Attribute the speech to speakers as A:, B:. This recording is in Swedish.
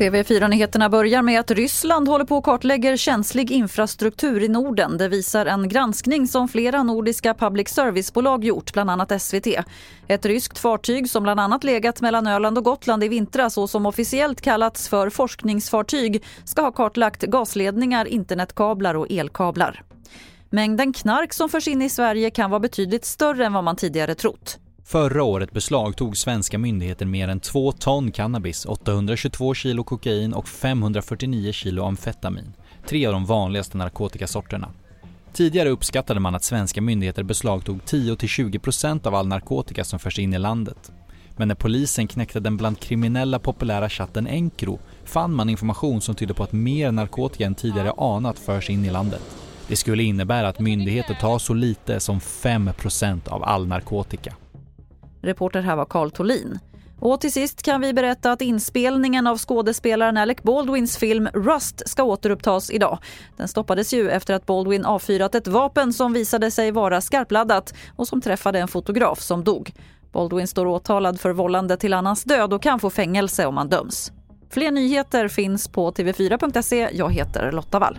A: TV4-nyheterna börjar med att Ryssland håller på att kartlägger känslig infrastruktur i Norden. Det visar en granskning som flera nordiska public service-bolag gjort, bland annat SVT. Ett ryskt fartyg som bland annat legat mellan Öland och Gotland i vintras och som officiellt kallats för forskningsfartyg ska ha kartlagt gasledningar, internetkablar och elkablar. Mängden knark som förs in i Sverige kan vara betydligt större än vad man tidigare trott.
B: Förra året beslagtog svenska myndigheter mer än 2 ton cannabis, 822 kilo kokain och 549 kilo amfetamin. Tre av de vanligaste narkotikasorterna. Tidigare uppskattade man att svenska myndigheter beslagtog 10-20% av all narkotika som förs in i landet. Men när polisen knäckte den bland kriminella populära chatten Encro fann man information som tydde på att mer narkotika än tidigare anat förs in i landet. Det skulle innebära att myndigheter tar så lite som 5% av all narkotika.
A: Reporter här var Carl Tolin. Och till sist kan vi berätta att inspelningen av skådespelaren Alec Baldwins film Rust ska återupptas idag. Den stoppades ju efter att Baldwin avfyrat ett vapen som visade sig vara skarpladdat och som träffade en fotograf som dog. Baldwin står åtalad för vållande till annans död och kan få fängelse om han döms. Fler nyheter finns på tv4.se. Jag heter Lotta Wall.